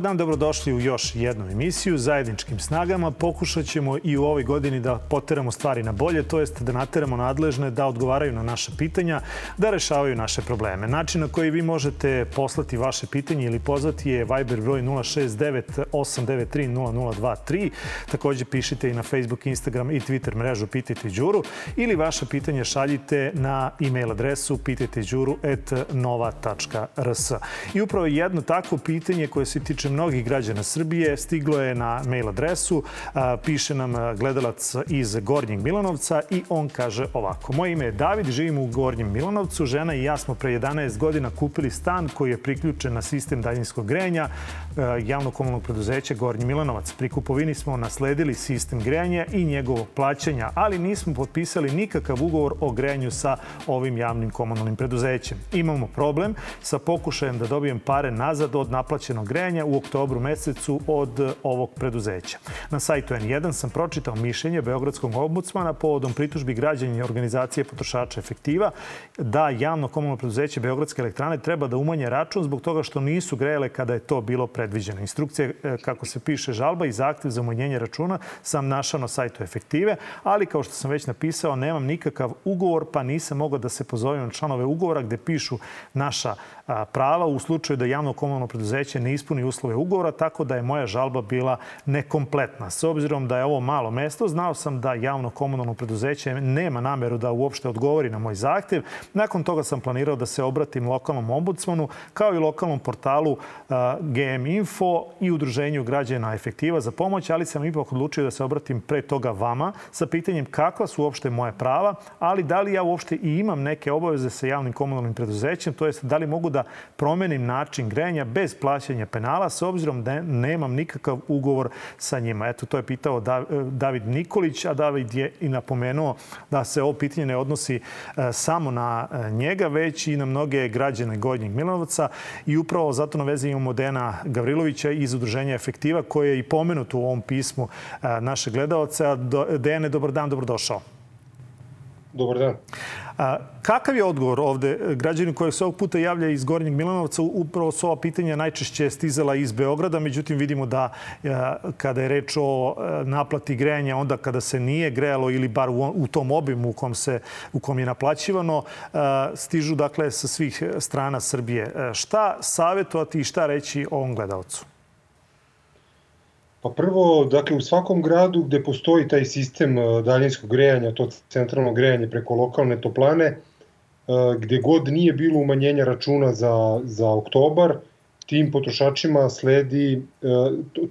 Dobar dan, dobrodošli u još jednu emisiju zajedničkim snagama. Pokušat ćemo i u ovoj godini da poteramo stvari na bolje, to jest da nateramo nadležne da odgovaraju na naše pitanja, da rešavaju naše probleme. Način na koji vi možete poslati vaše pitanje ili pozvati je Viber broj 069 893 0023. Takođe pišite i na Facebook, Instagram i Twitter mrežu Pitajte Đuru ili vaše pitanje šaljite na e-mail adresu pitajteđuru.nova.rs. I upravo jedno takvo pitanje koje se tiče mnogih građana Srbije. Stiglo je na mail adresu, piše nam gledalac iz Gornjeg Milanovca i on kaže ovako. Moje ime je David, živim u Gornjem Milanovcu. Žena i ja smo pre 11 godina kupili stan koji je priključen na sistem daljinskog grejanja javno komunalnog preduzeća Gornji Milanovac. Pri kupovini smo nasledili sistem grejanja i njegovo plaćanja, ali nismo potpisali nikakav ugovor o grejanju sa ovim javnim komunalnim preduzećem. Imamo problem sa pokušajem da dobijem pare nazad od naplaćenog grejanja u oktobru mesecu od ovog preduzeća. Na sajtu N1 sam pročitao mišljenje Beogradskog ombudsmana povodom pritužbi građanja organizacije potrošača efektiva da javno komunalno preduzeće Beogradske elektrane treba da umanje račun zbog toga što nisu grejale kada je to bilo predviđeno. Instrukcija e, kako se piše žalba i zahtev za umanjenje računa sam našao na sajtu efektive, ali kao što sam već napisao, nemam nikakav ugovor, pa nisam mogao da se pozovem na članove ugovora gde pišu naša prava u slučaju da javno komunalno preduzeće ne ispuni uslove ugovora, tako da je moja žalba bila nekompletna. S obzirom da je ovo malo mesto, znao sam da javno komunalno preduzeće nema nameru da uopšte odgovori na moj zahtev. Nakon toga sam planirao da se obratim lokalnom ombudsmanu kao i lokalnom portalu GM Info i udruženju građana efektiva za pomoć, ali sam ipak odlučio da se obratim pre toga vama sa pitanjem kakva su uopšte moje prava, ali da li ja uopšte i imam neke obaveze sa javnim komunalnim preduzećem, to jest da li mogu da promenim način grejanja bez plaćanja penala kanala s obzirom da nemam nikakav ugovor sa njima. Eto, to je pitao David Nikolić, a David je i napomenuo da se ovo pitanje ne odnosi e, samo na e, njega, već i na mnoge građane Gornjeg Milanovca i upravo zato na vezi imamo Dena Gavrilovića iz Udruženja Efektiva koje je i pomenuto u ovom pismu naše gledalce. Dene, dobar dan, dobrodošao. Dobar dan. A, kakav je odgovor ovde građani koji se ovog puta javlja iz Gornjeg Milanovca? Upravo su ova pitanja najčešće stizala iz Beograda, međutim vidimo da a, kada je reč o a, naplati grejanja, onda kada se nije grejalo ili bar u, u tom obimu u kom, se, u kom je naplaćivano, stižu dakle sa svih strana Srbije. Šta savjetovati i šta reći ovom gledalcu? Pa prvo, dakle, u svakom gradu gde postoji taj sistem e, daljinskog grejanja, to centralno grejanje preko lokalne toplane, e, gde god nije bilo umanjenja računa za, za oktobar, tim potrošačima sledi, e,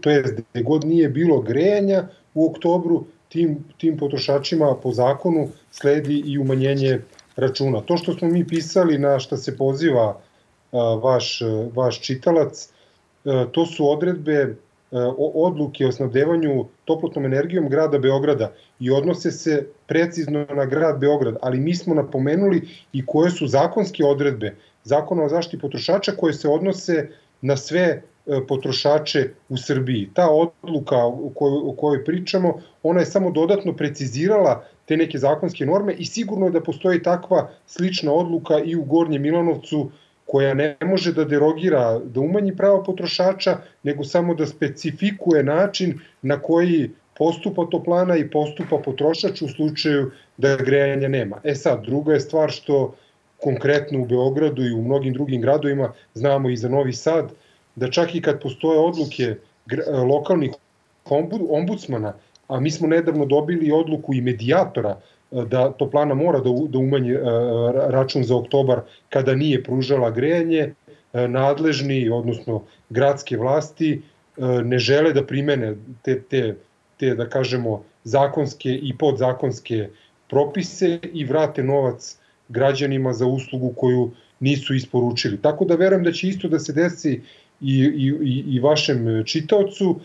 to je gde god nije bilo grejanja u oktobru, tim, tim potrošačima po zakonu sledi i umanjenje računa. To što smo mi pisali na šta se poziva vaš, vaš čitalac, to su odredbe odluke o snabdevanju toplotnom energijom grada Beograda i odnose se precizno na grad Beograd, ali mi smo napomenuli i koje su zakonske odredbe zakona o zaštiti potrošača koje se odnose na sve e, potrošače u Srbiji. Ta odluka o kojoj, o kojoj pričamo, ona je samo dodatno precizirala te neke zakonske norme i sigurno je da postoji takva slična odluka i u Gornjem Milanovcu koja ne može da derogira, da umanji pravo potrošača, nego samo da specifikuje način na koji postupa toplana i postupa potrošač u slučaju da grejanja nema. E sad, druga je stvar što konkretno u Beogradu i u mnogim drugim gradovima, znamo i za Novi Sad, da čak i kad postoje odluke lokalnih ombudsmana, a mi smo nedavno dobili odluku i medijatora da toplana mora da, da umanji e, račun za oktobar kada nije pružala grejanje, e, nadležni, odnosno gradske vlasti, e, ne žele da primene te, te, te da kažemo, zakonske i podzakonske propise i vrate novac građanima za uslugu koju nisu isporučili. Tako da verujem da će isto da se desi i, i, i vašem čitaocu,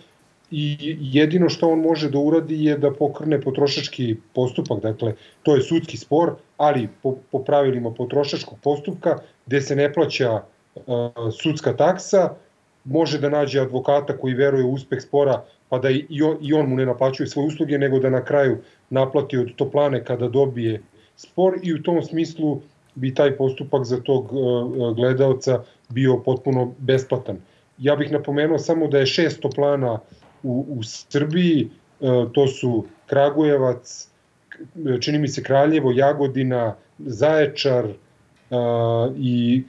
i jedino što on može da uradi je da pokrne potrošački postupak, dakle to je sudski spor, ali po, po pravilima potrošačkog postupka gde se ne plaća sudska taksa, može da nađe advokata koji veruje u uspeh spora, pa da i on, i on mu ne naplaćuje svoje usluge, nego da na kraju naplati od toplane kada dobije spor i u tom smislu bi taj postupak za tog gledalca bio potpuno besplatan. Ja bih napomenuo samo da je šest toplana u, u Srbiji, to su Kragujevac, čini mi se Kraljevo, Jagodina, Zaječar i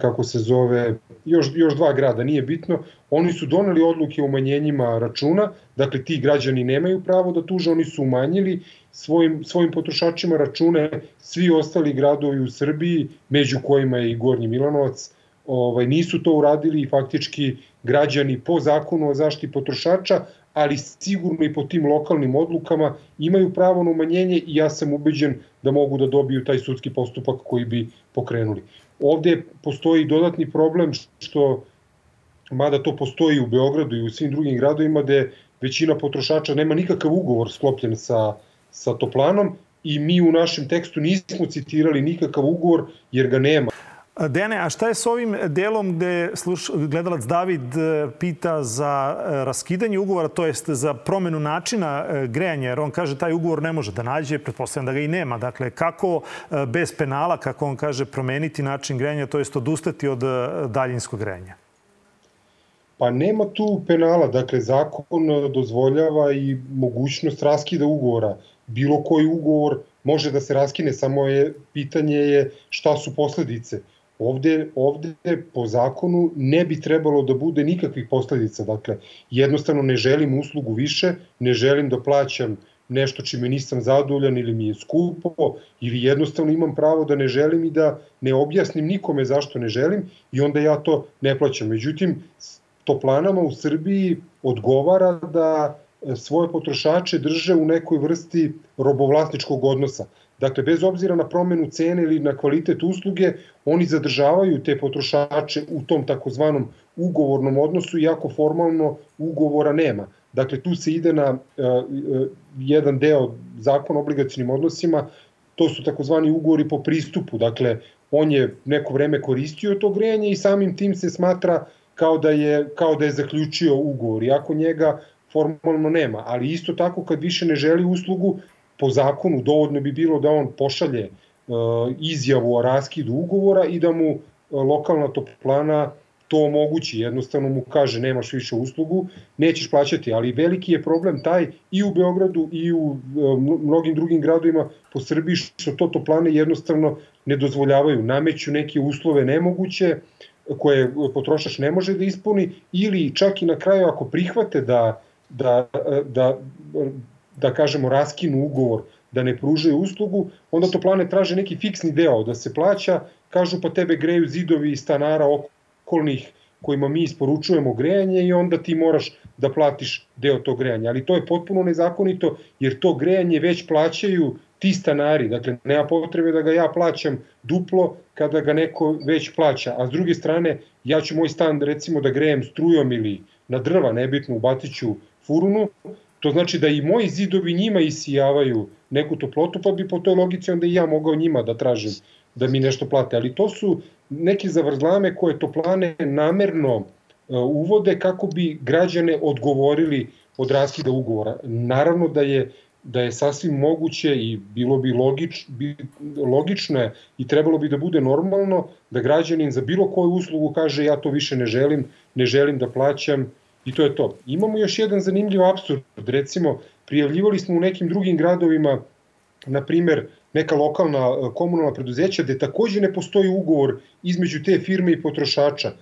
kako se zove, još, još dva grada, nije bitno, oni su doneli odluke o umanjenjima računa, dakle ti građani nemaju pravo da tuže, oni su umanjili svojim, svojim potrošačima račune, svi ostali gradovi u Srbiji, među kojima je i Gornji Milanovac, ovaj, nisu to uradili i faktički građani po zakonu o zaštiti potrošača, ali sigurno i po tim lokalnim odlukama imaju pravo na umanjenje i ja sam ubeđen da mogu da dobiju taj sudski postupak koji bi pokrenuli. Ovde postoji dodatni problem što, mada to postoji u Beogradu i u svim drugim gradovima, gde većina potrošača nema nikakav ugovor sklopljen sa, sa toplanom i mi u našem tekstu nismo citirali nikakav ugovor jer ga nema. Dene, a šta je s ovim delom gde sluš, gledalac David e, pita za e, raskidanje ugovora, to jest za promenu načina e, grejanja, jer on kaže taj ugovor ne može da nađe, pretpostavljam da ga i nema. Dakle, kako bez penala, kako on kaže, promeniti način grejanja, to jest odustati od daljinskog grejanja? Pa nema tu penala, dakle zakon dozvoljava i mogućnost raskida ugovora. Bilo koji ugovor može da se raskine, samo je pitanje je šta su posledice. Ovde, ovde po zakonu ne bi trebalo da bude nikakvih posledica. Dakle, jednostavno ne želim uslugu više, ne želim da plaćam nešto čime nisam zadovoljan ili mi je skupo ili jednostavno imam pravo da ne želim i da ne objasnim nikome zašto ne želim i onda ja to ne plaćam. Međutim, toplanama u Srbiji odgovara da svoje potrošače drže u nekoj vrsti robovlasničkog odnosa. Dakle, bez obzira na promenu cene ili na kvalitet usluge, oni zadržavaju te potrošače u tom takozvanom ugovornom odnosu, iako formalno ugovora nema. Dakle, tu se ide na uh, uh, jedan deo zakona o obligacijnim odnosima, to su takozvani ugovori po pristupu. Dakle, on je neko vreme koristio to grejanje i samim tim se smatra kao da je, kao da je zaključio ugovor, iako njega formalno nema. Ali isto tako kad više ne želi uslugu, po zakonu dovoljno bi bilo da on pošalje e, izjavu o raskidu ugovora i da mu e, lokalna toplana to omogući, jednostavno mu kaže nemaš više uslugu, nećeš plaćati, ali veliki je problem taj i u Beogradu i u e, mnogim drugim gradovima po Srbiji što to toplane jednostavno ne dozvoljavaju, nameću neke uslove nemoguće koje potrošač ne može da ispuni ili čak i na kraju ako prihvate da, da, da da kažemo, raskinu ugovor, da ne pružaju uslugu, onda toplane traže neki fiksni deo da se plaća, kažu pa tebe greju zidovi stanara okolnih kojima mi isporučujemo grejanje i onda ti moraš da platiš deo tog grejanja. Ali to je potpuno nezakonito jer to grejanje već plaćaju ti stanari. Dakle, nema potrebe da ga ja plaćam duplo kada ga neko već plaća. A s druge strane, ja ću moj stan recimo da grejem strujom ili na drva, nebitno u Batiću furunu, To znači da i moji zidovi njima isijavaju neku toplotu, pa bi po toj logici onda i ja mogao njima da tražim da mi nešto plate. Ali to su neke zavrzlame koje toplane namerno e, uvode kako bi građane odgovorili od raskida ugovora. Naravno da je da je sasvim moguće i bilo bi logič, bi, logično i trebalo bi da bude normalno da građanin za bilo koju uslugu kaže ja to više ne želim, ne želim da plaćam I to je to. Imamo još jedan zanimljiv absurd. Recimo, prijavljivali smo u nekim drugim gradovima, na primer, neka lokalna e, komunalna preduzeća gde takođe ne postoji ugovor između te firme i potrošača.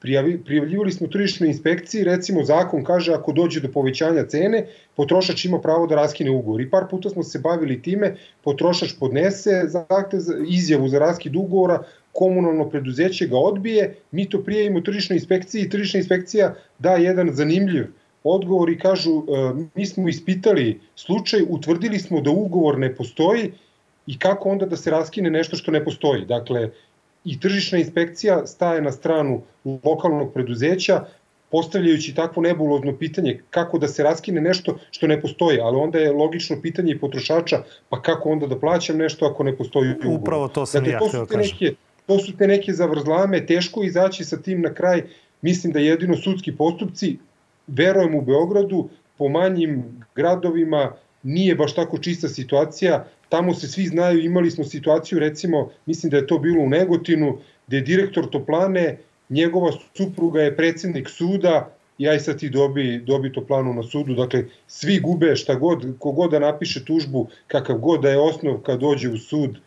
Prijavljivali smo tržišnoj inspekciji, recimo zakon kaže ako dođe do povećanja cene, potrošač ima pravo da raskine ugovor. I par puta smo se bavili time, potrošač podnese zahtev za izjavu za raskid ugovora, komunalno preduzeće ga odbije, mi to prijavimo tržišnoj inspekciji i tržišna inspekcija da jedan zanimljiv odgovor i kažu e, mi smo ispitali slučaj, utvrdili smo da ugovor ne postoji i kako onda da se raskine nešto što ne postoji. Dakle, i tržišna inspekcija staje na stranu lokalnog preduzeća, postavljajući takvo nebulozno pitanje kako da se raskine nešto što ne postoji, ali onda je logično pitanje i potrošača, pa kako onda da plaćam nešto ako ne postoji ugovor. Upravo to sam dakle, ja htio kažem. Neke, to su te neke zavrzlame, teško izaći sa tim na kraj, mislim da jedino sudski postupci, verujem u Beogradu, po manjim gradovima nije baš tako čista situacija, tamo se svi znaju, imali smo situaciju recimo, mislim da je to bilo u Negotinu, gde je direktor Toplane, njegova supruga je predsednik suda, i aj sad ti dobi, dobi Toplanu na sudu, dakle svi gube šta god, kogod da napiše tužbu, kakav god da je osnov kad dođe u sud,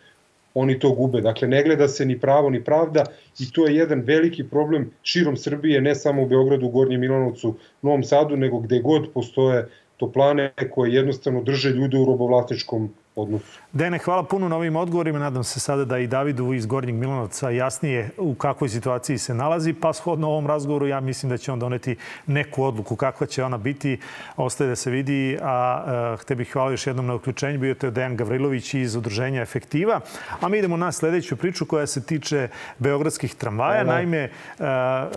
oni to gube. Dakle, ne gleda se ni pravo ni pravda i to je jedan veliki problem širom Srbije, ne samo u Beogradu, u Gornjem Milanovcu, Novom Sadu, nego gde god postoje toplane koje jednostavno drže ljude u robovlasničkom odnosu. Dene, hvala puno na ovim odgovorima. Nadam se sada da i Davidu iz Gornjeg Milanovca jasnije u kakvoj situaciji se nalazi. Pa shodno ovom razgovoru ja mislim da će on doneti neku odluku. Kakva će ona biti, ostaje da se vidi. A uh, te bih hvala još jednom na uključenju. Bio je Dejan Gavrilović iz Udruženja Efektiva. A mi idemo na sledeću priču koja se tiče beogradskih tramvaja. Hvala. Naime, uh,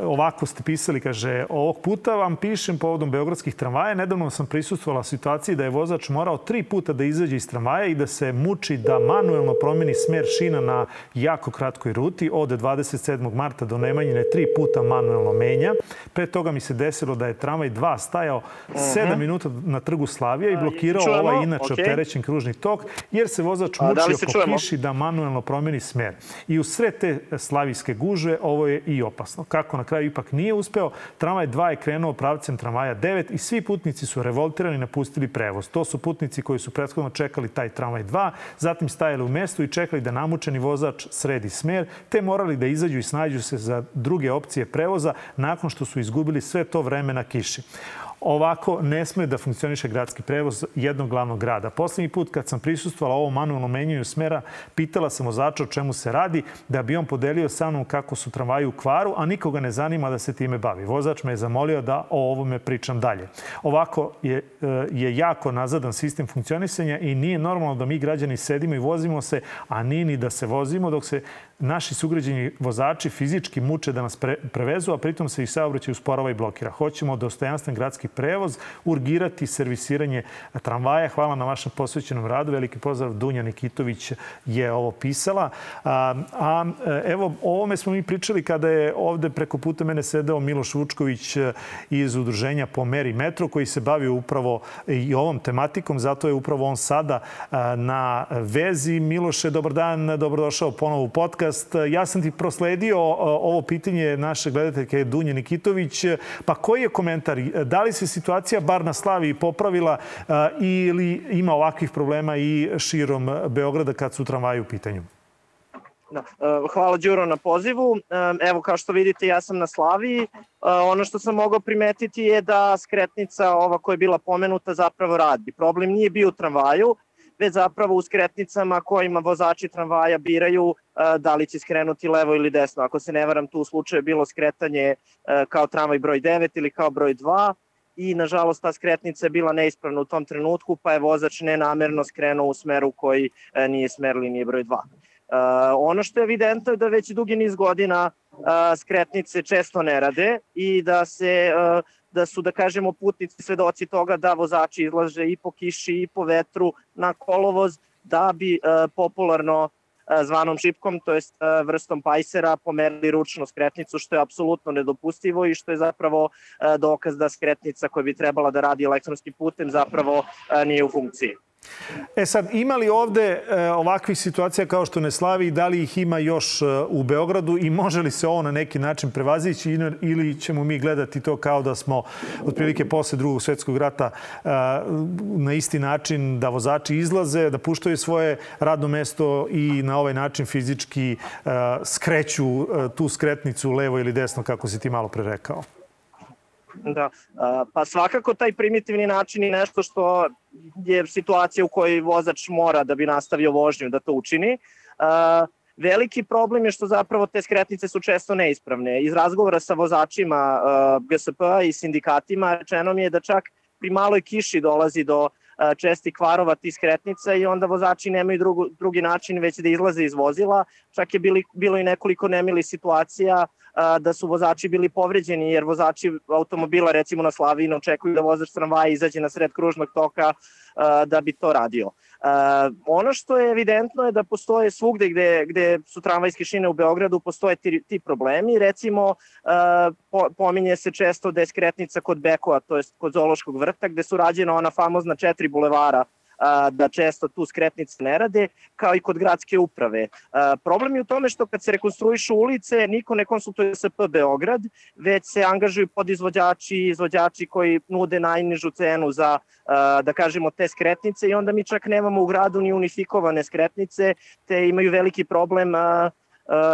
ovako ste pisali, kaže, ovog puta vam pišem povodom beogradskih tramvaja. Nedavno sam prisustvovala situaciji da je vozač morao tri puta da izađe iz tramvaja i da se muči da manuelno promeni smer šina na jako kratkoj ruti. Od 27. marta do Nemanjine tri puta manuelno menja. Pre toga mi se desilo da je tramvaj 2 stajao 7 uh -huh. minuta na trgu Slavija i blokirao čujemo? ovaj inače okay. opterećen kružni tok, jer se vozač muči da oko čujemo? kiši da manuelno promeni smer. I u sred te slavijske gužve ovo je i opasno. Kako na kraju ipak nije uspeo, tramvaj 2 je krenuo pravcem tramvaja 9 i svi putnici su revoltirani i napustili prevoz. To su putnici koji su prethodno čekali taj tramvaj 2, zatim stajali u mestu i čekali da namučeni vozač sredi smer, te morali da izađu i snađu se za druge opcije prevoza nakon što su izgubili sve to vreme na kiši. Ovako ne sme da funkcioniše gradski prevoz jednog glavnog grada. Poslednji put kad sam prisustvala ovom manualnom menjanju smera, pitala sam vozača o čemu se radi, da bi on podelio sa mnom kako su tramvaji u kvaru, a nikoga ne zanima da se time bavi. Vozač me je zamolio da o ovome pričam dalje. Ovako je, e, je jako nazadan sistem funkcionisanja i nije normalno da mi građani sedimo i vozimo se, a nije ni da se vozimo dok se naši sugrađeni vozači fizički muče da nas pre, prevezu, a pritom se i saobraćaj usporava i blokira. Hoćemo dostojanstven gradski prevoz, urgirati servisiranje tramvaja. Hvala na vašem posvećenom radu. Veliki pozdrav Dunja Nikitović je ovo pisala. A, a evo, o ovome smo mi pričali kada je ovde preko puta mene sedeo Miloš Vučković iz udruženja Po meri metro koji se bavio upravo i ovom tematikom. Zato je upravo on sada na vezi. Miloše, dobar dan, dobrodošao ponovo u podcast. Ja sam ti prosledio ovo pitanje naše gledateljke Dunje Nikitović. Pa koji je komentar? Da li se situacija bar na Slavi popravila ili ima ovakvih problema i širom Beograda kad su tramvaji u pitanju? Da. E, hvala Đuro na pozivu. E, evo kao što vidite ja sam na Slaviji. E, ono što sam mogao primetiti je da skretnica ova koja je bila pomenuta zapravo radi. Problem nije bio u tramvaju, već zapravo u skretnicama kojima vozači tramvaja biraju da li će skrenuti levo ili desno. Ako se ne varam, tu u slučaju bilo skretanje kao tramvaj broj 9 ili kao broj 2 i nažalost ta skretnica je bila neispravna u tom trenutku, pa je vozač nenamerno skrenuo u smeru koji e, nije smer linije broj 2. Uh, e, ono što je evidentno je da već dugi niz godina uh, skretnice često ne rade i da se uh, da su, da kažemo, putnici svedoci toga da vozači izlaže i po kiši i po vetru na kolovoz da bi popularno E, zvanom šipkom, to jest e, vrstom pajsera, pomerili ručno skretnicu, što je apsolutno nedopustivo i što je zapravo e, dokaz da skretnica koja bi trebala da radi elektronskim putem zapravo nije u funkciji. E sad, ima li ovde e, ovakvih situacija kao što ne slavi da li ih ima još e, u Beogradu i može li se ovo na neki način prevazići ili ćemo mi gledati to kao da smo otprilike posle drugog svetskog rata e, na isti način da vozači izlaze, da puštaju svoje radno mesto i na ovaj način fizički skreću tu skretnicu levo ili desno, kako si ti malo pre rekao? Da, pa svakako taj primitivni način je nešto što je situacija u kojoj vozač mora da bi nastavio vožnju da to učini. Veliki problem je što zapravo te skretnice su često neispravne. Iz razgovora sa vozačima GSP i sindikatima rečeno mi je da čak pri maloj kiši dolazi do česti kvarova ti skretnica i onda vozači nemaju drugu, drugi način već da izlaze iz vozila. Čak je bili, bilo i nekoliko nemili situacija da su vozači bili povređeni jer vozači automobila recimo na Slaviji očekuju da vozač tramvaja izađe na sred kružnog toka da bi to radio. Ono što je evidentno je da postoje svugde gde, gde su tramvajske šine u Beogradu, postoje ti, ti problemi. Recimo, po, pominje se često da je skretnica kod Bekova, to je kod Zološkog vrta, gde su rađena ona famozna četiri bulevara da često tu skretnice ne rade, kao i kod gradske uprave. Problem je u tome što kad se rekonstruišu ulice, niko ne konsultuje SP Beograd, već se angažuju podizvođači i izvođači koji nude najnižu cenu za, da kažemo, te skretnice i onda mi čak nemamo u gradu ni unifikovane skretnice, te imaju veliki problem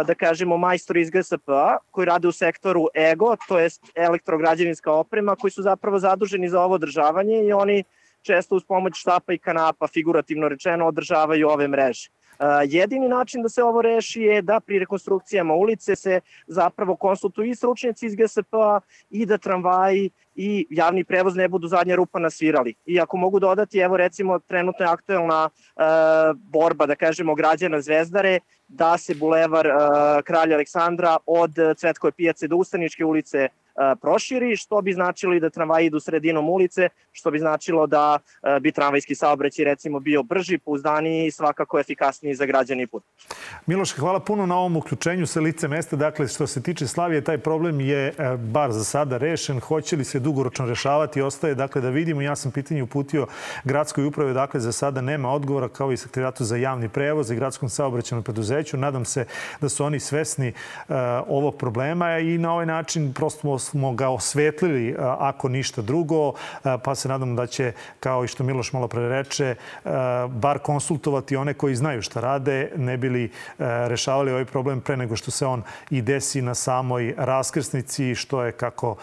da kažemo majstori iz GSP-a koji rade u sektoru EGO, to jest elektrograđevinska oprema, koji su zapravo zaduženi za ovo održavanje i oni često uz pomoć štapa i kanapa, figurativno rečeno, održavaju ove mreže. Jedini način da se ovo reši je da pri rekonstrukcijama ulice se zapravo konsultuju i stručnjaci iz GSP-a i da tramvaji i javni prevoz ne budu zadnja rupa nasvirali. I ako mogu dodati, evo recimo trenutno je aktuelna e, borba, da kažemo, građana Zvezdare, da se bulevar e, Kralja Aleksandra od Cvetkove pijace do Ustaničke ulice proširi, što bi značilo i da tramvaji idu sredinom ulice, što bi značilo da bi tramvajski saobraćaj recimo bio brži, pouzdaniji i svakako efikasniji za građani put. Miloš, hvala puno na ovom uključenju sa lice mesta. Dakle, što se tiče Slavije, taj problem je e, bar za sada rešen. Hoće li se dugoročno rešavati? Ostaje dakle da vidimo. Ja sam pitanje uputio gradskoj uprave, dakle za sada nema odgovora kao i sekretarijatu za javni prevoz i gradskom saobraćajnom preduzeću. Nadam se da su oni svesni uh, ovog problema i na ovaj način prosto smo ga osvetlili ako ništa drugo, pa se nadam da će, kao i što Miloš malo pre reče, bar konsultovati one koji znaju šta rade, ne bili rešavali ovaj problem pre nego što se on i desi na samoj raskrsnici, što je, kako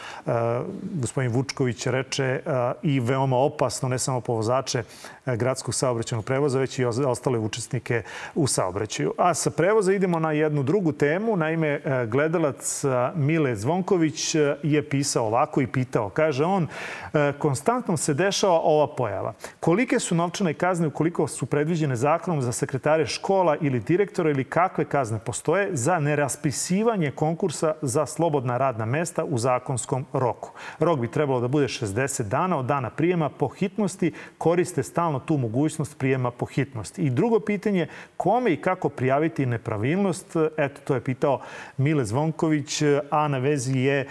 gospodin Vučković reče, i veoma opasno, ne samo po vozače gradskog saobraćenog prevoza, već i ostale učesnike u saobraćaju. A sa prevoza idemo na jednu drugu temu. Naime, gledalac Mile Zvonković je pisao ovako i pitao. Kaže on, e, konstantno se dešava ova pojava. Kolike su novčane kazne ukoliko su predviđene zakonom za sekretare škola ili direktora ili kakve kazne postoje za neraspisivanje konkursa za slobodna radna mesta u zakonskom roku? Rok bi trebalo da bude 60 dana od dana prijema po hitnosti. Koriste stalno tu mogućnost prijema po hitnosti. I drugo pitanje, kome i kako prijaviti nepravilnost? Eto, to je pitao Mile Zvonković, a na vezi je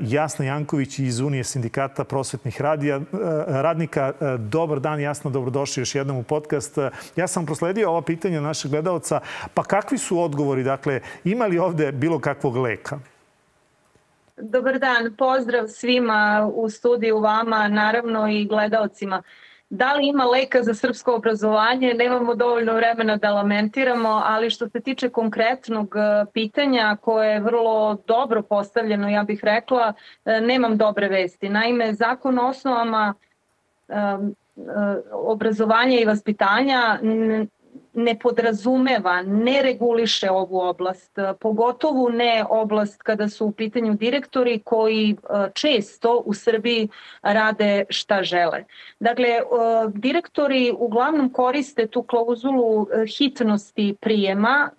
Jasna Janković iz Unije sindikata prosvetnih radija, e, radnika. E, dobar dan, Jasno, dobrodošli još jednom u podcast. Ja sam prosledio ova pitanja našeg gledalca. Pa kakvi su odgovori? Dakle, ima li ovde bilo kakvog leka? Dobar dan, pozdrav svima u studiju, vama, naravno i gledalcima. Da li ima leka za srpsko obrazovanje? Nemamo dovoljno vremena da lamentiramo, ali što se tiče konkretnog e, pitanja koje je vrlo dobro postavljeno, ja bih rekla, e, nemam dobre vesti. Naime, zakon o osnovama e, obrazovanja i vaspitanja ne podrazumeva, ne reguliše ovu oblast, pogotovo ne oblast kada su u pitanju direktori koji e, često u Srbiji rade šta žele. Dakle, e, direktori uglavnom koriste tu klauzulu e, hitnosti prijema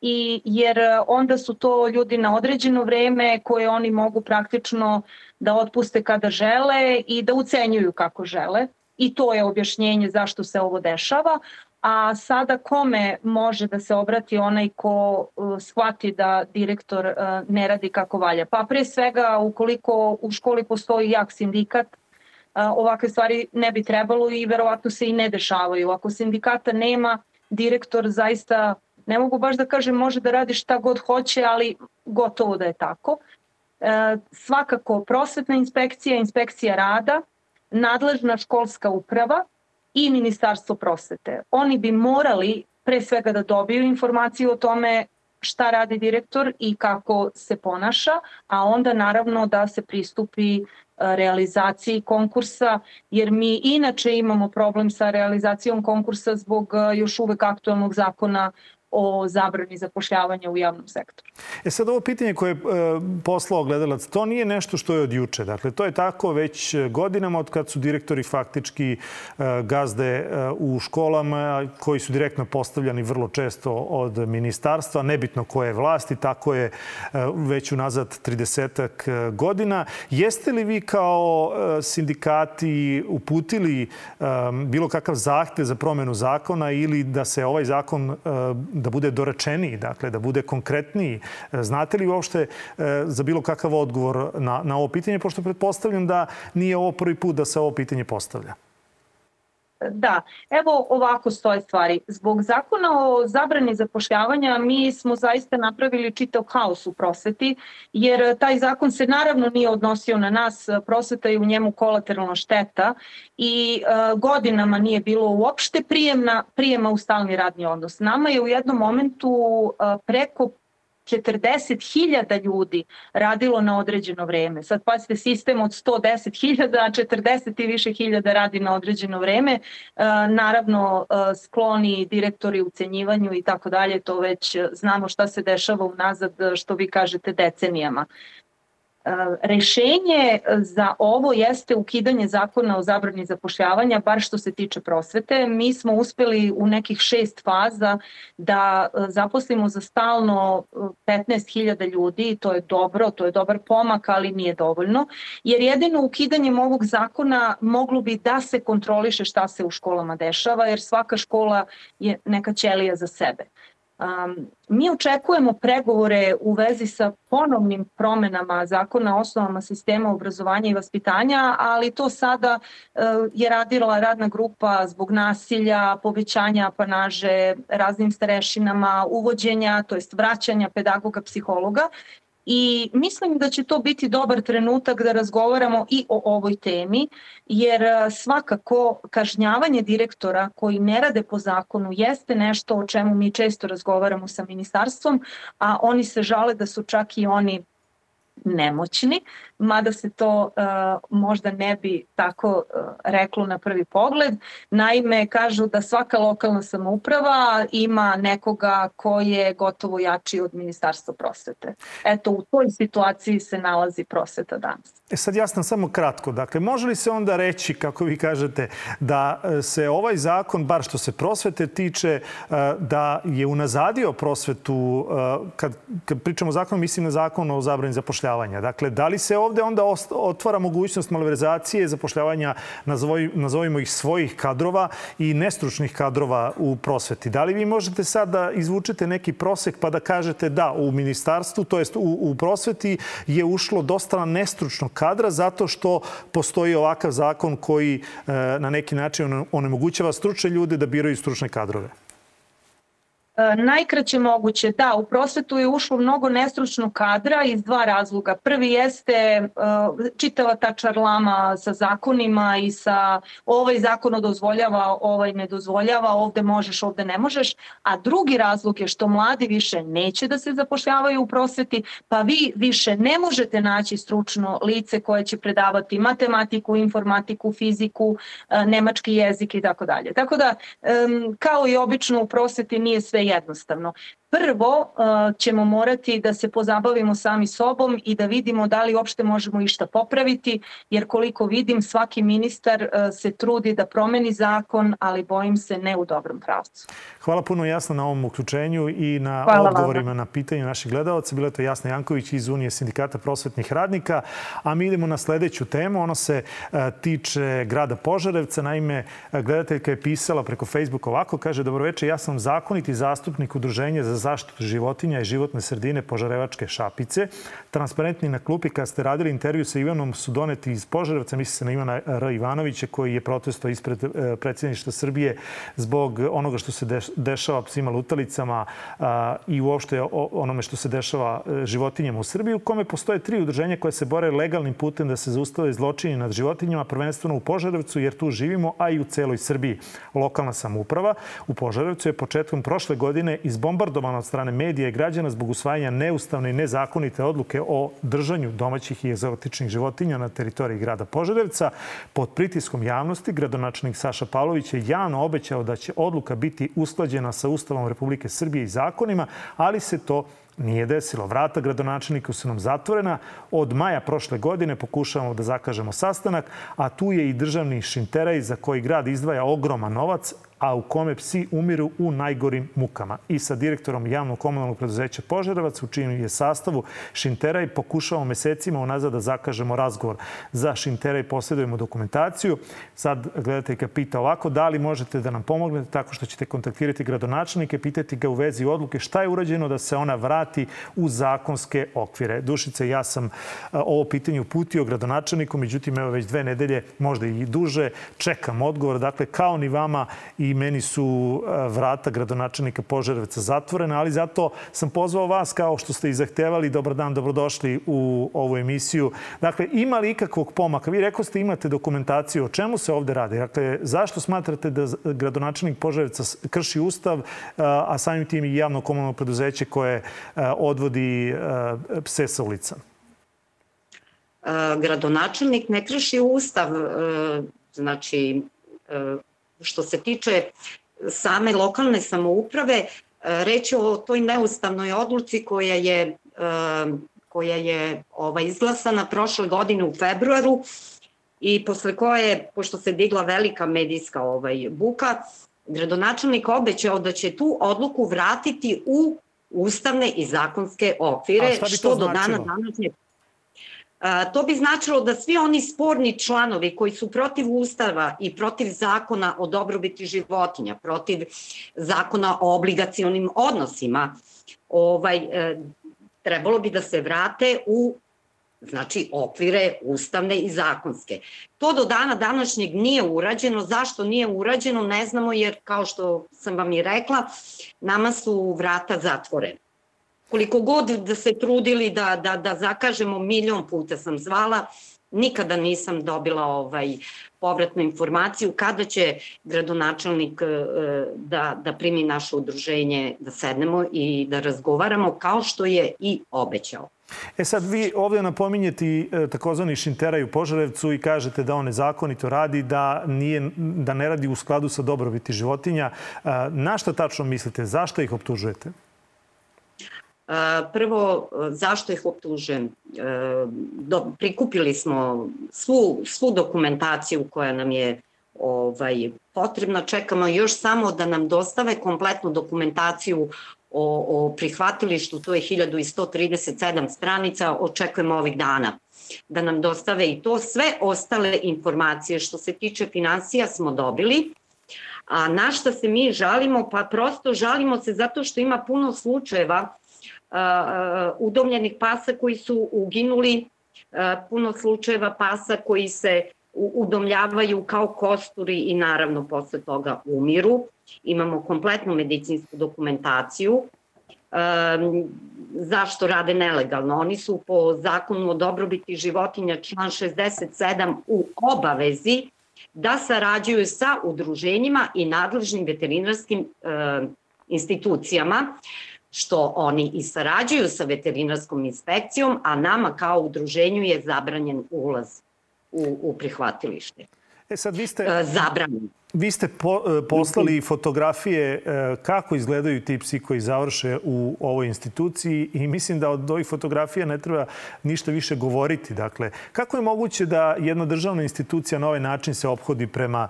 i jer onda su to ljudi na određeno vreme koje oni mogu praktično da otpuste kada žele i da ucenjuju kako žele i to je objašnjenje zašto se ovo dešava, a sada kome može da se obrati onaj ko uh, shvati da direktor uh, ne radi kako valja? Pa pre svega ukoliko u školi postoji jak sindikat, uh, ovakve stvari ne bi trebalo i verovatno se i ne dešavaju. Ako sindikata nema, direktor zaista, ne mogu baš da kažem može da radi šta god hoće, ali gotovo da je tako. Svakako prosvetna inspekcija, inspekcija rada, nadležna školska uprava, i Ministarstvo prosvete. Oni bi morali pre svega da dobiju informaciju o tome šta radi direktor i kako se ponaša, a onda naravno da se pristupi e, realizaciji konkursa, jer mi inače imamo problem sa realizacijom konkursa zbog e, još uvek aktualnog zakona o zabrani zapošljavanja u javnom sektoru. E sad ovo pitanje koje je poslao gledalac, to nije nešto što je od juče. Dakle, to je tako već godinama od kad su direktori faktički gazde u školama koji su direktno postavljani vrlo često od ministarstva, nebitno koje je vlasti, tako je već unazad 30 godina. Jeste li vi kao sindikati uputili bilo kakav zahte za promenu zakona ili da se ovaj zakon da bude dorečeniji, dakle da bude konkretniji. Znate li uopšte za bilo kakav odgovor na, na ovo pitanje, pošto pretpostavljam da nije ovo prvi put da se ovo pitanje postavlja? Da, evo ovako stoje stvari. Zbog zakona o zabrani zapošljavanja mi smo zaista napravili čitav haos u prosveti, jer taj zakon se naravno nije odnosio na nas, prosveta je u njemu kolateralna šteta i e, godinama nije bilo uopšte prijemna, prijema u stalni radni odnos. Nama je u jednom momentu e, preko 40.000 ljudi radilo na određeno vreme. Sad pazite, sistem od 110.000, a 40 i više hiljada radi na određeno vreme. E, naravno, e, skloni direktori u cenjivanju i tako dalje, to već znamo šta se dešava unazad, što vi kažete, decenijama. Rešenje za ovo jeste ukidanje zakona o zabrani zapošljavanja, bar što se tiče prosvete. Mi smo uspeli u nekih šest faza da e, zaposlimo za stalno 15.000 e, ljudi, to je dobro, to je dobar pomak, ali nije dovoljno, jer jedino ukidanjem ovog zakona moglo bi da se kontroliše šta se u školama dešava, jer svaka škola je neka ćelija za sebe. Um, mi očekujemo pregovore u vezi sa ponovnim promenama zakona o osnovama sistema obrazovanja i vaspitanja, ali to sada uh, je radila radna grupa zbog nasilja, povećanja apanaže raznim starešinama, uvođenja, to jest vraćanja pedagoga, psihologa I mislim da će to biti dobar trenutak da razgovaramo i o ovoj temi, jer e, svakako kažnjavanje direktora koji ne rade po zakonu jeste nešto o čemu mi često razgovaramo sa ministarstvom, a oni se žale da su čak i oni nemoćni, mada se to uh, možda ne bi tako uh, reklo na prvi pogled. Naime, kažu da svaka lokalna samouprava ima nekoga ko je gotovo jači od Ministarstva prosvete. Eto, u toj situaciji se nalazi prosveta danas. E sad jasno samo kratko. Dakle, može li se onda reći, kako vi kažete, da e, se ovaj zakon, bar što se prosvete tiče, da je unazadio prosvetu, kad, kad pričamo o zakonu, mislim na zakon o zabrani zapošljavanja. Dakle, da li se ovde onda otvara mogućnost malverzacije zapošljavanja, nazovimo ih svojih kadrova i nestručnih kadrova u prosveti? Da li vi možete sad da izvučete neki prosek pa da kažete da u ministarstvu, to jest u, u prosveti je ušlo dosta nestručnog kadra zato što postoji ovakav zakon koji e, na neki način onemogućava stručne ljude da biraju stručne kadrove? Najkraće moguće, da, u prosvetu je ušlo mnogo nestručnog kadra iz dva razloga. Prvi jeste uh, čitava ta čarlama sa zakonima i sa ovaj zakon dozvoljava, ovaj ne dozvoljava, ovde možeš, ovde ne možeš, a drugi razlog je što mladi više neće da se zapošljavaju u prosveti, pa vi više ne možete naći stručno lice koje će predavati matematiku, informatiku, fiziku, uh, nemački jezik i tako dalje. Tako da, kao i obično u prosveti nije sve jednostavno. Prvo uh, ćemo morati da se pozabavimo sami sobom i da vidimo da li uopšte možemo išta popraviti, jer koliko vidim svaki ministar uh, se trudi da promeni zakon, ali bojim se ne u dobrom pravcu. Hvala puno jasno na ovom uključenju i na Hvala odgovorima vama. na pitanje naših gledalaca. Bila je to Jasna Janković iz Unije sindikata prosvetnih radnika. A mi idemo na sledeću temu. Ono se uh, tiče grada Požarevca. Naime, gledateljka je pisala preko Facebooka ovako. Kaže, dobroveče, ja sam zakoniti zastupnik udruženja za zaštitu životinja i životne sredine Požarevačke šapice. Transparentni na klupi kad ste radili intervju sa Ivanom su doneti iz Požarevca, misli se na Ivana R. Ivanovića koji je protestao ispred e, predsjedništva Srbije zbog onoga što se dešava psima lutalicama i uopšte onome što se dešava e, životinjama u Srbiji, u kome postoje tri udruženja koje se bore legalnim putem da se zaustave zločini nad životinjama, prvenstveno u Požarevcu, jer tu živimo, a i u celoj Srbiji. Lokalna samouprava u Požarevcu je početkom prošle godine izbombardovala bojkotovana od strane medija i građana zbog usvajanja neustavne i nezakonite odluke o držanju domaćih i egzotičnih životinja na teritoriji grada Požarevca. Pod pritiskom javnosti, gradonačelnik Saša Pavlović je javno obećao da će odluka biti usklađena sa Ustavom Republike Srbije i zakonima, ali se to nije desilo. Vrata gradonačelnika su nam zatvorena. Od maja prošle godine pokušavamo da zakažemo sastanak, a tu je i državni šinteraj za koji grad izdvaja ogroman novac, a u kome psi umiru u najgorim mukama. I sa direktorom javnog komunalnog preduzeća Požarevac, u čijem je sastavu Šinteraj, pokušavamo mesecima unazad da zakažemo razgovor. Za Šinteraj posjedujemo dokumentaciju. Sad gledateljka pita ovako, da li možete da nam pomognete tako što ćete kontaktirati gradonačelnike, pitati ga u vezi odluke šta je urađeno da se ona vrati u zakonske okvire. Dušice, ja sam ovo pitanje uputio gradonačelniku, međutim, evo već dve nedelje, možda i duže, čekam odgovor. Dakle, kao ni vama i meni su e, vrata gradonačelnika Požarevca zatvorena, ali zato sam pozvao vas kao što ste i zahtevali. Dobar dan, dobrodošli u ovu emisiju. Dakle, ima li ikakvog pomaka? Vi rekao ste imate dokumentaciju. O čemu se ovde radi? Dakle, zašto smatrate da gradonačelnik Požarevca krši ustav, e, a samim tim i javno komunalno preduzeće koje e, odvodi pse sa ulica? Gradonačelnik ne krši ustav, znači Što se tiče same lokalne samouprave, e, reč je o toj neustavnoj odluci koja je e, koja je ova, izglasana prošle godine u februaru i posle koje, pošto se digla velika medijska ovaj, buka, gradonačelnik obećao da će tu odluku vratiti u ustavne i zakonske okvire, što do dana današnje To bi značilo da svi oni sporni članovi koji su protiv Ustava i protiv zakona o dobrobiti životinja, protiv zakona o obligacionim odnosima, ovaj, e, trebalo bi da se vrate u znači okvire ustavne i zakonske. To do dana današnjeg nije urađeno. Zašto nije urađeno ne znamo jer kao što sam vam i rekla, nama su vrata zatvorena koliko god da se trudili da, da, da zakažemo, milion puta sam zvala, nikada nisam dobila ovaj povratnu informaciju kada će gradonačelnik e, da, da primi naše udruženje, da sednemo i da razgovaramo kao što je i obećao. E sad, vi ovde napominjete e, takozvani šinteraj u Požarevcu i kažete da on nezakonito radi, da, nije, da ne radi u skladu sa dobrobiti životinja. E, na šta tačno mislite? Zašto ih optužujete? Prvo, zašto ih optužujem? Prikupili smo svu, svu dokumentaciju koja nam je ovaj, potrebna. Čekamo još samo da nam dostave kompletnu dokumentaciju o, o prihvatilištu, to je 1137 stranica, očekujemo ovih dana da nam dostave i to. Sve ostale informacije što se tiče financija smo dobili, a na šta se mi žalimo? Pa prosto žalimo se zato što ima puno slučajeva udomljenih pasa koji su uginuli, puno slučajeva pasa koji se udomljavaju kao kosturi i naravno posle toga umiru. Imamo kompletnu medicinsku dokumentaciju. Um, zašto rade nelegalno? Oni su po zakonu o dobrobiti životinja član 67 u obavezi da sarađuju sa udruženjima i nadležnim veterinarskim uh, institucijama što oni i sarađuju sa veterinarskom inspekcijom, a nama kao udruženju je zabranjen ulaz u, u prihvatilište. E sad vi ste... E, zabranjen. Vi ste po, e, poslali fotografije e, kako izgledaju ti psi koji završe u ovoj instituciji i mislim da od ovih fotografija ne treba ništa više govoriti. Dakle, kako je moguće da jedna državna institucija na ovaj način se obhodi prema,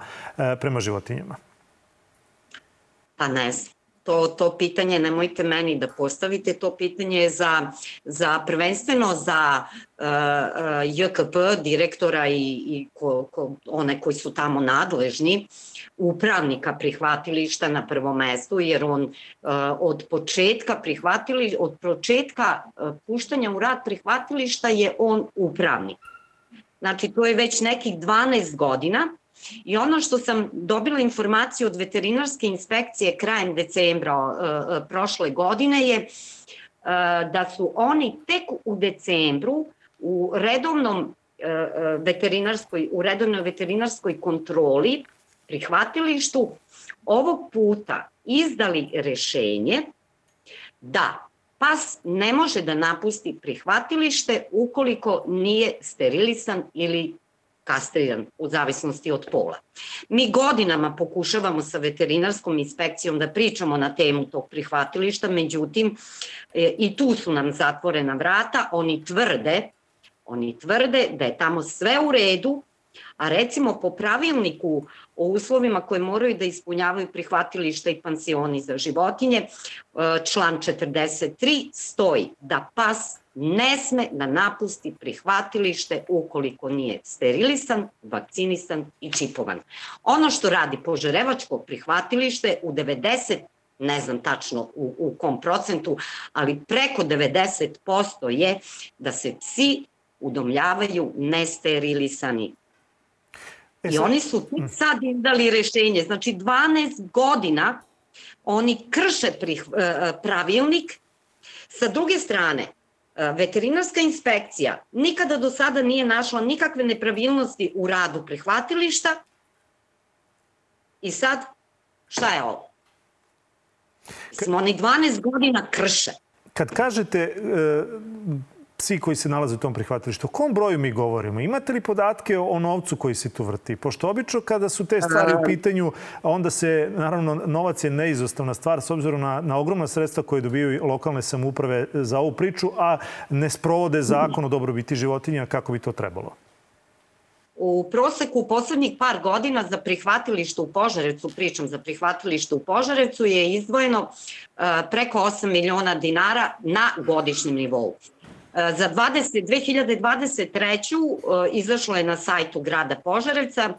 prema životinjama? Pa ne znam to, to pitanje nemojte meni da postavite, to pitanje je za, za prvenstveno za uh, uh, JKP, direktora i, i ko, ko, one koji su tamo nadležni, upravnika prihvatilišta na prvom mestu, jer on uh, od početka prihvatili, od početka puštanja u rad prihvatilišta je on upravnik. Znači, to je već nekih 12 godina I ono što sam dobila informaciju od veterinarske inspekcije krajem decembra uh, prošle godine je uh, da su oni tek u decembru u redovnom veterinarskoj, u redovnoj veterinarskoj kontroli prihvatilištu ovog puta izdali rešenje da pas ne može da napusti prihvatilište ukoliko nije sterilisan ili kastriran u zavisnosti od pola. Mi godinama pokušavamo sa veterinarskom inspekcijom da pričamo na temu tog prihvatilišta, međutim e, i tu su nam zatvorena vrata, oni tvrde, oni tvrde da je tamo sve u redu, a recimo po pravilniku o uslovima koje moraju da ispunjavaju prihvatilišta i pansioni za životinje, e, član 43 stoji da pas ne sme da napusti prihvatilište ukoliko nije sterilisan, vakcinisan i čipovan. Ono što radi požarevačko prihvatilište u 90 ne znam tačno u, u kom procentu, ali preko 90% je da se psi udomljavaju nesterilisani. E I oni su tu sad izdali rešenje. Znači 12 godina oni krše prih, e, pravilnik. Sa druge strane, E, veterinarska inspekcija nikada do sada nije našla nikakve nepravilnosti u radu prihvatilišta i sad šta je ovo? Smo oni 12 godina krše. Kad kažete e, psi koji se nalaze u tom prihvatilištu. O kom broju mi govorimo? Imate li podatke o novcu koji se tu vrti? Pošto obično kada su te stvari u pitanju, onda se, naravno, novac je neizostavna stvar s obzirom na, na ogromna sredstva koje dobiju lokalne samuprave za ovu priču, a ne sprovode zakon o dobrobiti životinja kako bi to trebalo. U proseku u poslednjih par godina za prihvatilište u Požarevcu, pričam za prihvatilište u Požarevcu, je izdvojeno uh, preko 8 miliona dinara na godišnjem nivou. Za 20, 2023. izašlo je na sajtu grada Požarevca e,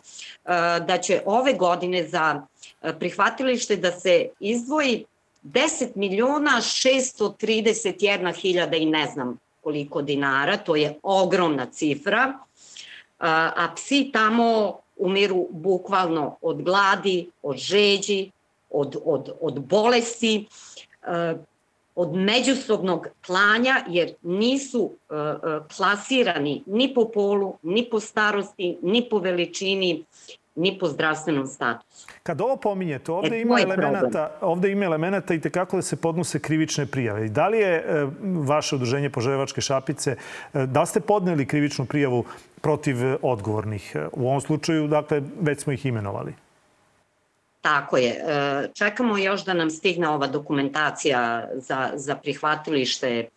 da će ove godine za e, prihvatilište da se izdvoji 10 miliona 631 hiljada i ne znam koliko dinara, to je ogromna cifra, e, a psi tamo umiru bukvalno od gladi, od žeđi, od, od, od bolesti od međusobnog klanja jer nisu uh, klasirani ni po polu, ni po starosti, ni po veličini, ni po zdravstvenom statusu. Kad ovo pominjete, ovde e, ima elemenata, ovde ima elemenata i tekako da se podnose krivične prijave. Da li je e, vaše udruženje Požerevačke šapice, e, da ste podneli krivičnu prijavu protiv odgovornih? U ovom slučaju, dakle, već smo ih imenovali. Tako je. E, čekamo još da nam stigne ova dokumentacija za, za prihvatilište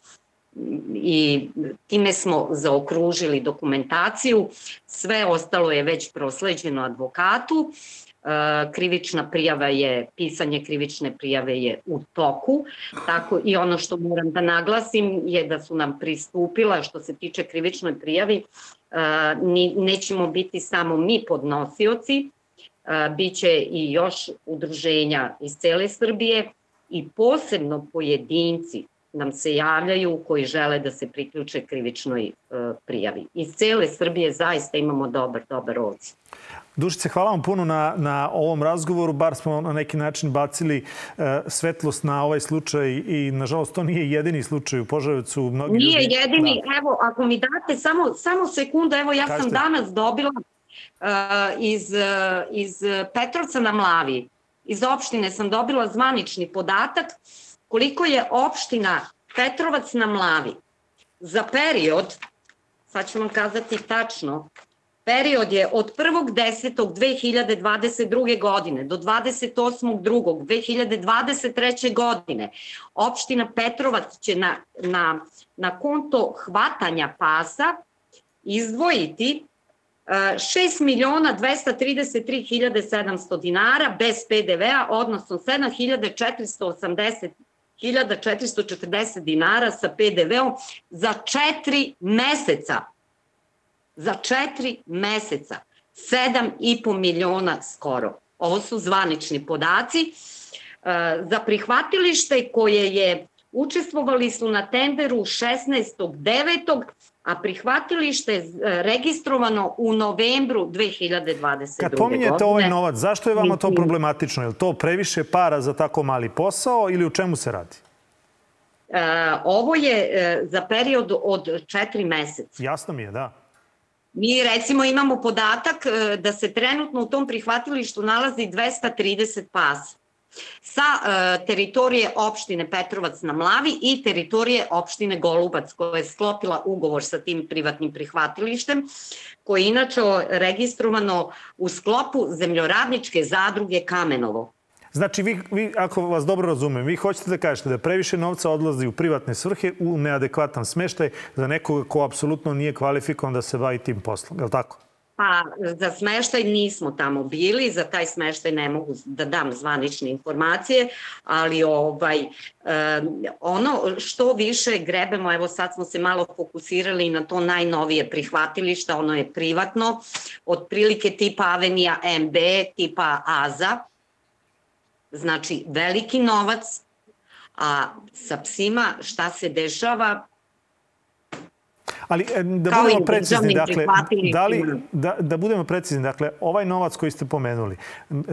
i time smo zaokružili dokumentaciju. Sve ostalo je već prosleđeno advokatu. E, krivična prijava je, pisanje krivične prijave je u toku. Tako i ono što moram da naglasim je da su nam pristupila što se tiče krivičnoj prijavi, e, nećemo biti samo mi podnosioci, biće i još udruženja iz cele Srbije i posebno pojedinci nam se javljaju koji žele da se priključe krivičnoj e, prijavi. Iz cele Srbije zaista imamo dobar, dobar odziv. Dušice, hvala vam puno na, na ovom razgovoru. Bar smo na neki način bacili uh, svetlost na ovaj slučaj i, nažalost, to nije jedini slučaj u Požarevcu. Mnogi nije ljudi... jedini. Da. Evo, ako mi date samo, samo sekundu, evo ja Kažete. sam danas dobila iz, uh, iz Petrovca na Mlavi, iz opštine sam dobila zvanični podatak koliko je opština Petrovac na Mlavi za period, sad ću vam kazati tačno, period je od 1.10.2022. godine do 28.2.2023. godine opština Petrovac će na, na, na konto hvatanja pasa izdvojiti 6 miliona 233 hiljade 700 dinara bez PDV-a, odnosno 7480 1440 dinara sa PDV-om za 4 meseca. Za 4 meseca. 7,5 miliona skoro. Ovo su zvanični podaci. E, za prihvatilište koje je učestvovali su na tenderu 16.9 a prihvatilište je registrovano u novembru 2022. godine. Kad pominjete ovaj novac, zašto je vama to problematično? Je li to previše para za tako mali posao ili u čemu se radi? E, ovo je e, za period od četiri meseca. Jasno mi je, da. Mi recimo imamo podatak da se trenutno u tom prihvatilištu nalazi 230 pasa. Sa e, teritorije opštine Petrovac na Mlavi i teritorije opštine Golubac koja je sklopila ugovor sa tim privatnim prihvatilištem koje je inače registrovano u sklopu zemljoradničke zadruge Kamenovo. Znači, vi, vi, ako vas dobro razumem, vi hoćete da kažete da previše novca odlazi u privatne svrhe, u neadekvatan smeštaj za nekoga ko apsolutno nije kvalifikovan da se bavi tim poslom. Je li tako? Pa za smeštaj nismo tamo bili, za taj smeštaj ne mogu da dam zvanične informacije, ali ovaj, ono što više grebemo, evo sad smo se malo fokusirali na to najnovije prihvatilišta, ono je privatno, otprilike tipa Avenija MB, tipa AZA, znači veliki novac, a sa psima šta se dešava, Ali e, da Kao budemo precizni, dakle, da, li, da, da budemo precizni, dakle, ovaj novac koji ste pomenuli,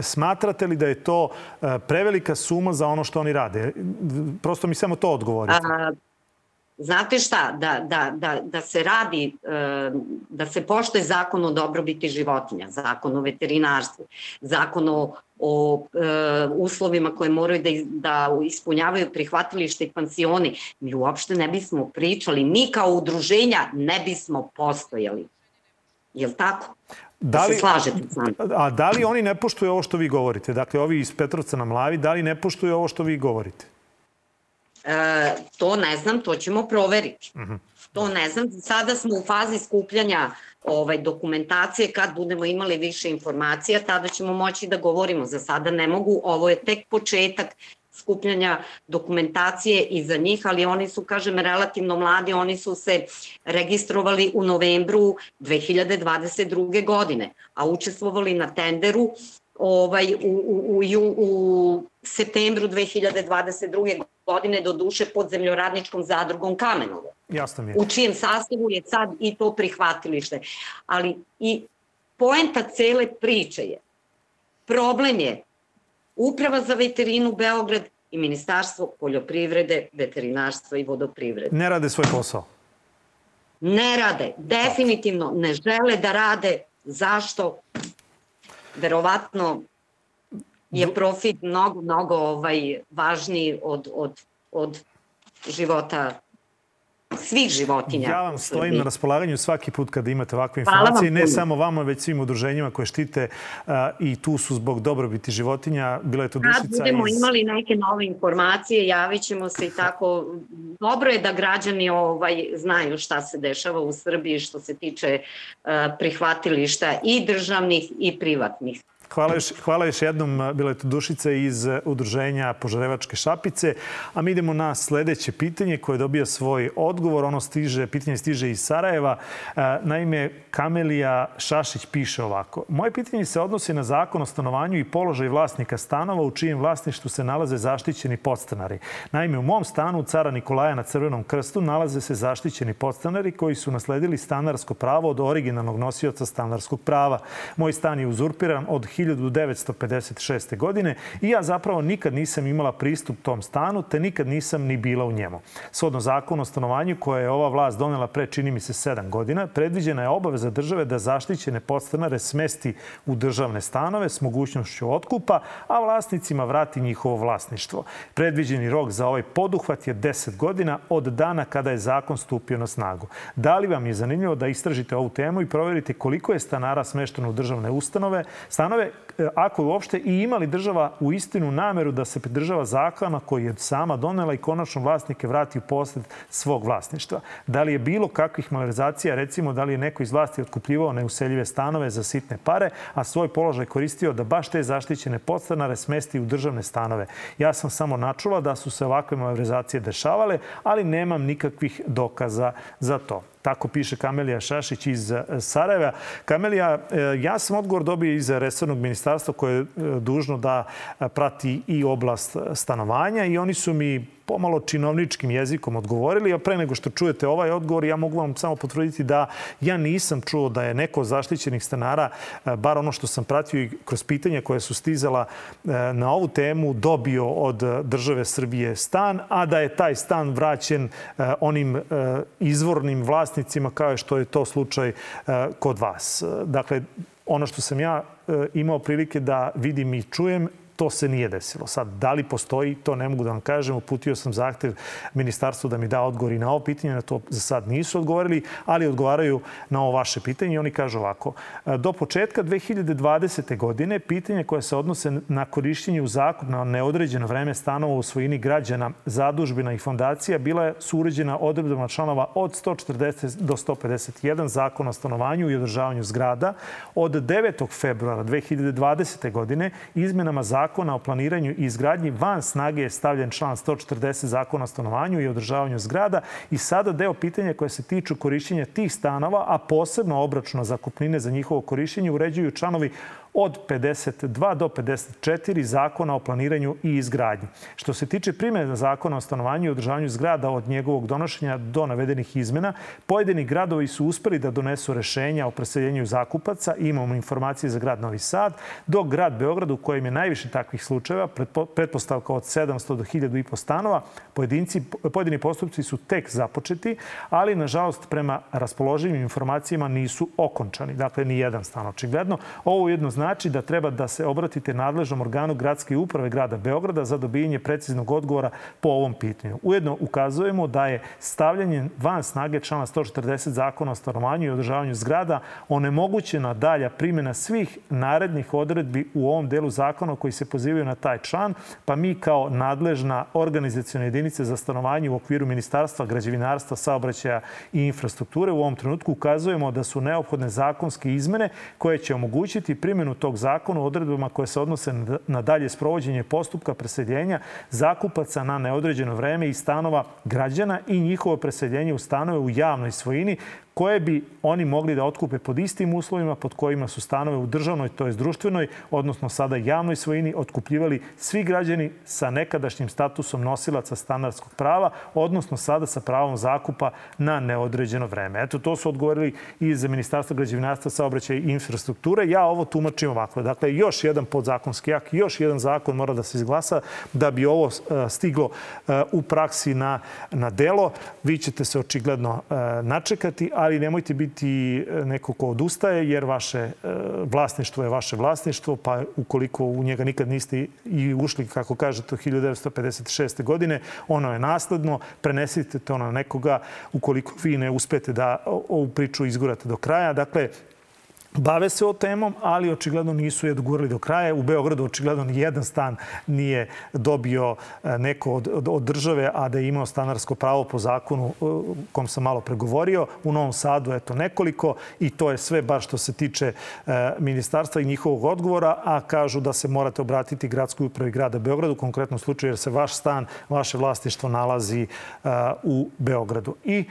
smatrate li da je to e, prevelika suma za ono što oni rade? Prosto mi samo to odgovorite. A, Znate šta, da, da, da, da se radi, e, da se poštoje zakon o dobrobiti životinja, zakon o veterinarstvu, zakon o, o e, uslovima koje moraju da, da ispunjavaju prihvatilište i pansioni, mi uopšte ne bismo pričali, mi kao udruženja ne bismo postojali. Je li tako? Da, li, se slažete A da li oni ne poštuju ovo što vi govorite? Dakle, ovi iz Petrovca na Mlavi, da li ne poštuju ovo što vi govorite? E, to ne znam, to ćemo proveriti. Mhm. To ne znam. Sada smo u fazi skupljanja ovaj, dokumentacije. Kad budemo imali više informacija, tada ćemo moći da govorimo. Za sada ne mogu. Ovo je tek početak skupljanja dokumentacije i za njih, ali oni su, kažem, relativno mladi, oni su se registrovali u novembru 2022. godine, a učestvovali na tenderu ovaj, u, u, u, u septembru 2022. godine do duše pod zemljoradničkom zadrugom Kamenovo. Jasno mi je. U čijem sastavu je sad i to prihvatilište. Ali i poenta cele priče je, problem je Uprava za veterinu Beograd i Ministarstvo poljoprivrede, veterinarstva i vodoprivrede. Ne rade svoj posao. Ne rade. Definitivno ne žele da rade. Zašto? Verovatno je profit mnogo, mnogo ovaj, važniji od, od, od života svih životinja. Ja vam stojim na raspolaganju svaki put kada imate ovakve informacije, ne samo vama, već svim udruženjima koje štite uh, i tu su zbog dobrobiti životinja. Bila je to dušica Kad budemo iz... imali neke nove informacije, javit ćemo se i tako. Dobro je da građani ovaj, znaju šta se dešava u Srbiji što se tiče uh, prihvatilišta i državnih i privatnih. Hvala još, hvala još jednom. Bila je to Dušica iz udruženja Požarevačke šapice. A mi idemo na sledeće pitanje koje dobija svoj odgovor. Ono stiže, pitanje stiže iz Sarajeva. E, naime, Kamelija Šašić piše ovako. Moje pitanje se odnosi na zakon o stanovanju i položaj vlasnika stanova u čijem vlasništvu se nalaze zaštićeni podstanari. Naime, u mom stanu cara Nikolaja na Crvenom krstu nalaze se zaštićeni podstanari koji su nasledili stanarsko pravo od originalnog nosioca stanarskog prava. Moj stan je uzurpiran od 1956. godine i ja zapravo nikad nisam imala pristup tom stanu, te nikad nisam ni bila u njemu. Svodno zakon o stanovanju koje je ova vlast donela pre, čini mi se, sedam godina, predviđena je obaveza države da zaštićene podstanare smesti u državne stanove s mogućnošću otkupa, a vlasnicima vrati njihovo vlasništvo. Predviđeni rok za ovaj poduhvat je 10 godina od dana kada je zakon stupio na snagu. Da li vam je zanimljivo da istražite ovu temu i proverite koliko je stanara smešteno u državne ustanove, stanove E, ako je uopšte i imali država u istinu nameru da se pridržava zakona koji je sama donela i konačno vlasnike vrati u posled svog vlasništva. Da li je bilo kakvih malarizacija, recimo da li je neko iz vlasti otkupljivao neuseljive stanove za sitne pare, a svoj položaj koristio da baš te zaštićene podstanare smesti u državne stanove. Ja sam samo načula da su se ovakve malarizacije dešavale, ali nemam nikakvih dokaza za to. Tako piše Kamelija Šašić iz e, Sarajeva. Kamelija, e, ja sam odgovor dobio iz resornog ministarstva koje je e, dužno da prati i oblast stanovanja i oni su mi pomalo činovničkim jezikom odgovorili, a pre nego što čujete ovaj odgovor, ja mogu vam samo potvrditi da ja nisam čuo da je neko od zaštićenih stanara, e, bar ono što sam pratio i kroz pitanja koje su stizala e, na ovu temu, dobio od države Srbije stan, a da je taj stan vraćen e, onim izvornim vlasnicima kao što je to slučaj kod vas. Dakle, ono što sam ja imao prilike da vidim i čujem To se nije desilo. Sad, da li postoji, to ne mogu da vam kažem. Uputio sam zahtev ministarstvu da mi da odgovor i na ovo pitanje. Na to za sad nisu odgovorili, ali odgovaraju na ovo vaše pitanje. I oni kažu ovako. Do početka 2020. godine pitanje koje se odnose na korišćenje u zakup na neodređeno vreme stanova u svojini građana, zadužbina i fondacija bila su uređena odredbama članova od 140 do 151 zakona o stanovanju i održavanju zgrada. Od 9. februara 2020. godine izmenama zakona o planiranju i izgradnji van snage je stavljen član 140 zakona o stanovanju i održavanju zgrada i sada deo pitanja koje se tiču korišćenja tih stanova, a posebno obračuna zakupnine za njihovo korišćenje uređuju članovi od 52 do 54 zakona o planiranju i izgradnji. Što se tiče primjena zakona o stanovanju i održavanju zgrada od njegovog donošenja do navedenih izmena, pojedini gradovi su uspeli da donesu rešenja o preseljenju zakupaca. Imamo informacije za grad Novi Sad, dok grad Beograd u kojem je najviše takvih slučajeva, pretpostavka od 700 do 1000 i po stanova, pojedinci, pojedini postupci su tek započeti, ali nažalost prema raspoloživim informacijama nisu okončani. Dakle, ni jedan stan očigledno. Ovo ujedno znači znači da treba da se obratite nadležnom organu gradske uprave grada Beograda za dobijanje preciznog odgovora po ovom pitanju. Ujedno ukazujemo da je stavljanje van snage člana 140 zakona o stanovanju i održavanju zgrada onemogućena dalja primjena svih narednih odredbi u ovom delu zakona koji se pozivaju na taj član, pa mi kao nadležna organizacijona jedinica za stanovanje u okviru Ministarstva građevinarstva, saobraćaja i infrastrukture u ovom trenutku ukazujemo da su neophodne zakonske izmene koje će omogućiti primjenu tog zakona u odredbama koje se odnose na dalje sprovođenje postupka preseljenja zakupaca na neodređeno vreme i stanova građana i njihovo preseljenje u stanove u javnoj svojini koje bi oni mogli da otkupe pod istim uslovima pod kojima su stanove u državnoj, to je društvenoj, odnosno sada javnoj svojini, otkupljivali svi građani sa nekadašnjim statusom nosilaca stanarskog prava, odnosno sada sa pravom zakupa na neodređeno vreme. Eto, to su odgovorili iz Ministarstva građevinarstva, saobraćaja i infrastrukture. Ja ovo tumačim ovako. Dakle, još jedan podzakonski jak, još jedan zakon mora da se izglasa da bi ovo e, stiglo e, u praksi na, na delo. Vi ćete se očigledno e, načekati, a ali nemojte biti e, neko ko odustaje, jer vaše e, vlasništvo je vaše vlasništvo, pa ukoliko u njega nikad niste i ušli, kako kažete, 1956. godine, ono je nasledno, prenesite to na nekoga ukoliko vi ne uspete da ovu priču izgurate do kraja. Dakle, bave se o temom, ali očigledno nisu je dogurali do kraja. U Beogradu očigledno ni jedan stan nije dobio e, neko od, od, od države, a da je imao stanarsko pravo po zakonu e, kom sam malo pregovorio. U Novom Sadu eto nekoliko i to je sve bar što se tiče e, ministarstva i njihovog odgovora, a kažu da se morate obratiti gradskoj upravi grada Beogradu, u konkretnom slučaju jer se vaš stan, vaše vlastištvo nalazi u Beogradu. I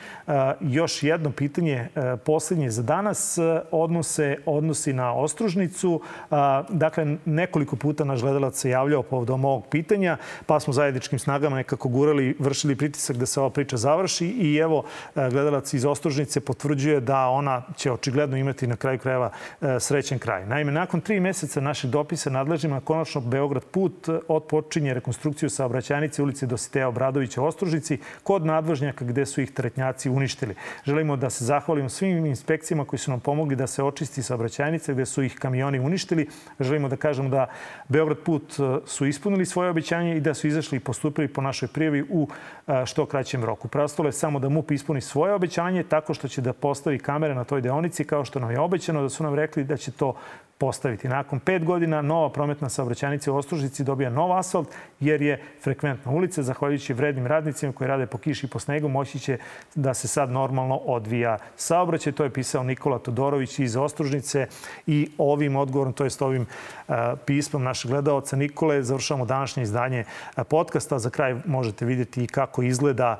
još jedno pitanje, poslednje za danas, odnose odnosi na Ostružnicu. Dakle, nekoliko puta naš gledalac se javljao povodom ovog pitanja, pa smo zajedničkim snagama nekako gurali, vršili pritisak da se ova priča završi i evo, gledalac iz Ostružnice potvrđuje da ona će očigledno imati na kraju krajeva srećen kraj. Naime, nakon tri meseca našeg dopisa nadležnjima konačno Beograd put odpočinje rekonstrukciju saobraćajnice ulice Dositeja Obradovića u Ostružnici kod nadvožnjaka gde su ih tretnjaci uništili. Želimo da se zahvalimo svim inspekcijama koji su nam pomogli da se očisti saobraćajnice gde su ih kamioni uništili. Želimo da kažemo da Beograd put e, su ispunili svoje obećanje i da su izašli i postupili po našoj prijavi u e, što kraćem roku. Preostalo je samo da MUP ispuni svoje obećanje tako što će da postavi kamere na toj deonici kao što nam je obećano da su nam rekli da će to postaviti. Nakon pet godina nova prometna saobraćajnica u Ostružici dobija nov asfalt jer je frekventna ulica. Zahvaljujući vrednim radnicima koji rade po kiši i po snegu moći će da se sad normalno odvija saobraćaj. To je pisao Nikola Todorović iz Ostružnice i ovim odgovorom, to jest ovim pismom našeg gledalca Nikole, završavamo današnje izdanje podcasta. Za kraj možete vidjeti i kako izgleda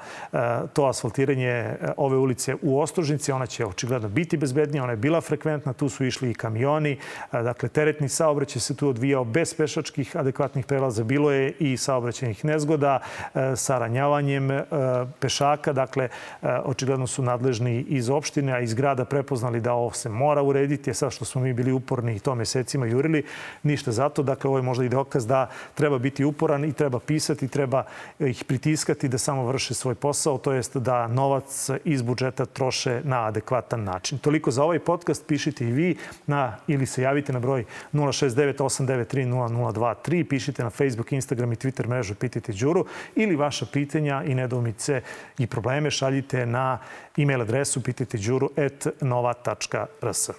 to asfaltiranje ove ulice u Ostružnici. Ona će očigledno biti bezbednija, ona je bila frekventna, tu su išli i kamioni, Dakle, teretni saobraćaj se tu odvijao bez pešačkih adekvatnih prelaza. Bilo je i saobraćajnih nezgoda sa ranjavanjem pešaka. Dakle, očigledno su nadležni iz opštine, a iz grada prepoznali da ovo se mora urediti. Sad što smo mi bili uporni i to mesecima jurili, ništa zato. Dakle, ovo je možda i dokaz da treba biti uporan i treba pisati, treba ih pritiskati da samo vrše svoj posao, to jest da novac iz budžeta troše na adekvatan način. Toliko za ovaj podcast. Pišite i vi na ili se javite javite na broj 069-893-0023, pišite na Facebook, Instagram i Twitter mrežu Pitajte Đuru ili vaša pitanja i nedoumice i probleme šaljite na e-mail adresu pitajteđuru.nova.rs.